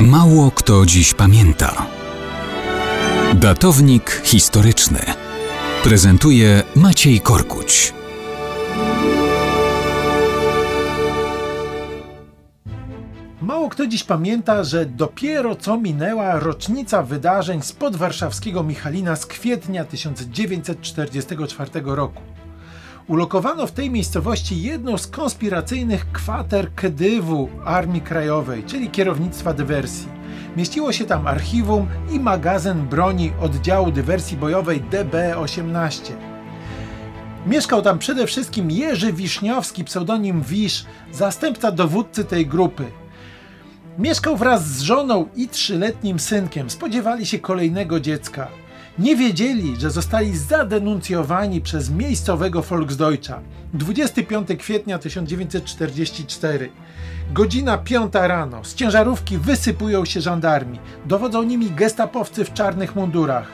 Mało kto dziś pamięta. Datownik historyczny prezentuje Maciej Korkuć. Mało kto dziś pamięta, że dopiero co minęła rocznica wydarzeń spod warszawskiego Michalina z kwietnia 1944 roku. Ulokowano w tej miejscowości jedną z konspiracyjnych kwater Kedywu Armii Krajowej, czyli kierownictwa dywersji. Mieściło się tam archiwum i magazyn broni oddziału dywersji bojowej DB-18. Mieszkał tam przede wszystkim Jerzy Wiszniowski, pseudonim Wisz, zastępca dowódcy tej grupy. Mieszkał wraz z żoną i trzyletnim synkiem. Spodziewali się kolejnego dziecka. Nie wiedzieli, że zostali zadenuncjowani przez miejscowego Volksdeutscha. 25 kwietnia 1944. Godzina 5 rano. Z ciężarówki wysypują się żandarmi. Dowodzą nimi gestapowcy w czarnych mundurach.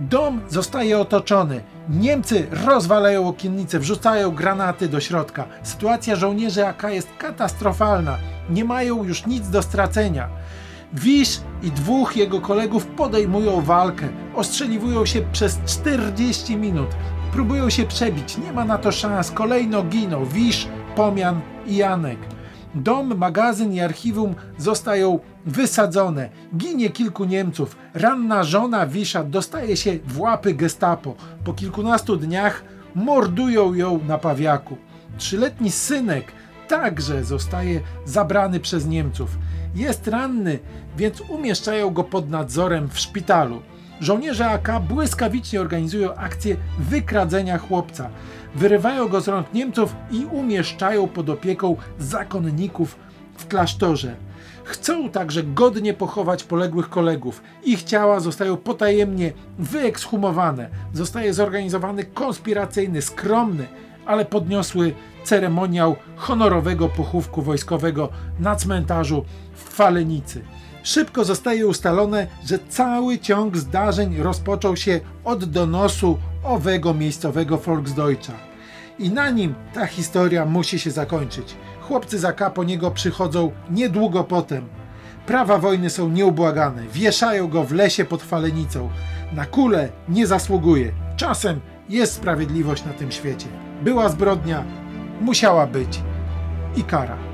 Dom zostaje otoczony. Niemcy rozwalają okiennice, wrzucają granaty do środka. Sytuacja żołnierzy AK jest katastrofalna. Nie mają już nic do stracenia. Wisz i dwóch jego kolegów podejmują walkę. Ostrzeliwują się przez 40 minut. Próbują się przebić. Nie ma na to szans. Kolejno giną Wisz, Pomian i Janek. Dom, magazyn i archiwum zostają wysadzone. Ginie kilku Niemców. Ranna żona Wisza dostaje się w łapy gestapo. Po kilkunastu dniach mordują ją na pawiaku. Trzyletni synek także zostaje zabrany przez Niemców. Jest ranny, więc umieszczają go pod nadzorem w szpitalu. Żołnierze AK błyskawicznie organizują akcję wykradzenia chłopca. Wyrywają go z rąk Niemców i umieszczają pod opieką zakonników w klasztorze. Chcą także godnie pochować poległych kolegów. Ich ciała zostają potajemnie wyekshumowane. Zostaje zorganizowany konspiracyjny, skromny, ale podniosły ceremoniał honorowego pochówku wojskowego na cmentarzu w Falenicy. Szybko zostaje ustalone, że cały ciąg zdarzeń rozpoczął się od donosu owego miejscowego Volksdeutscha. I na nim ta historia musi się zakończyć. Chłopcy za K po niego przychodzą niedługo potem. Prawa wojny są nieubłagane. Wieszają go w lesie pod falenicą. Na kulę nie zasługuje. Czasem jest sprawiedliwość na tym świecie. Była zbrodnia, musiała być i kara.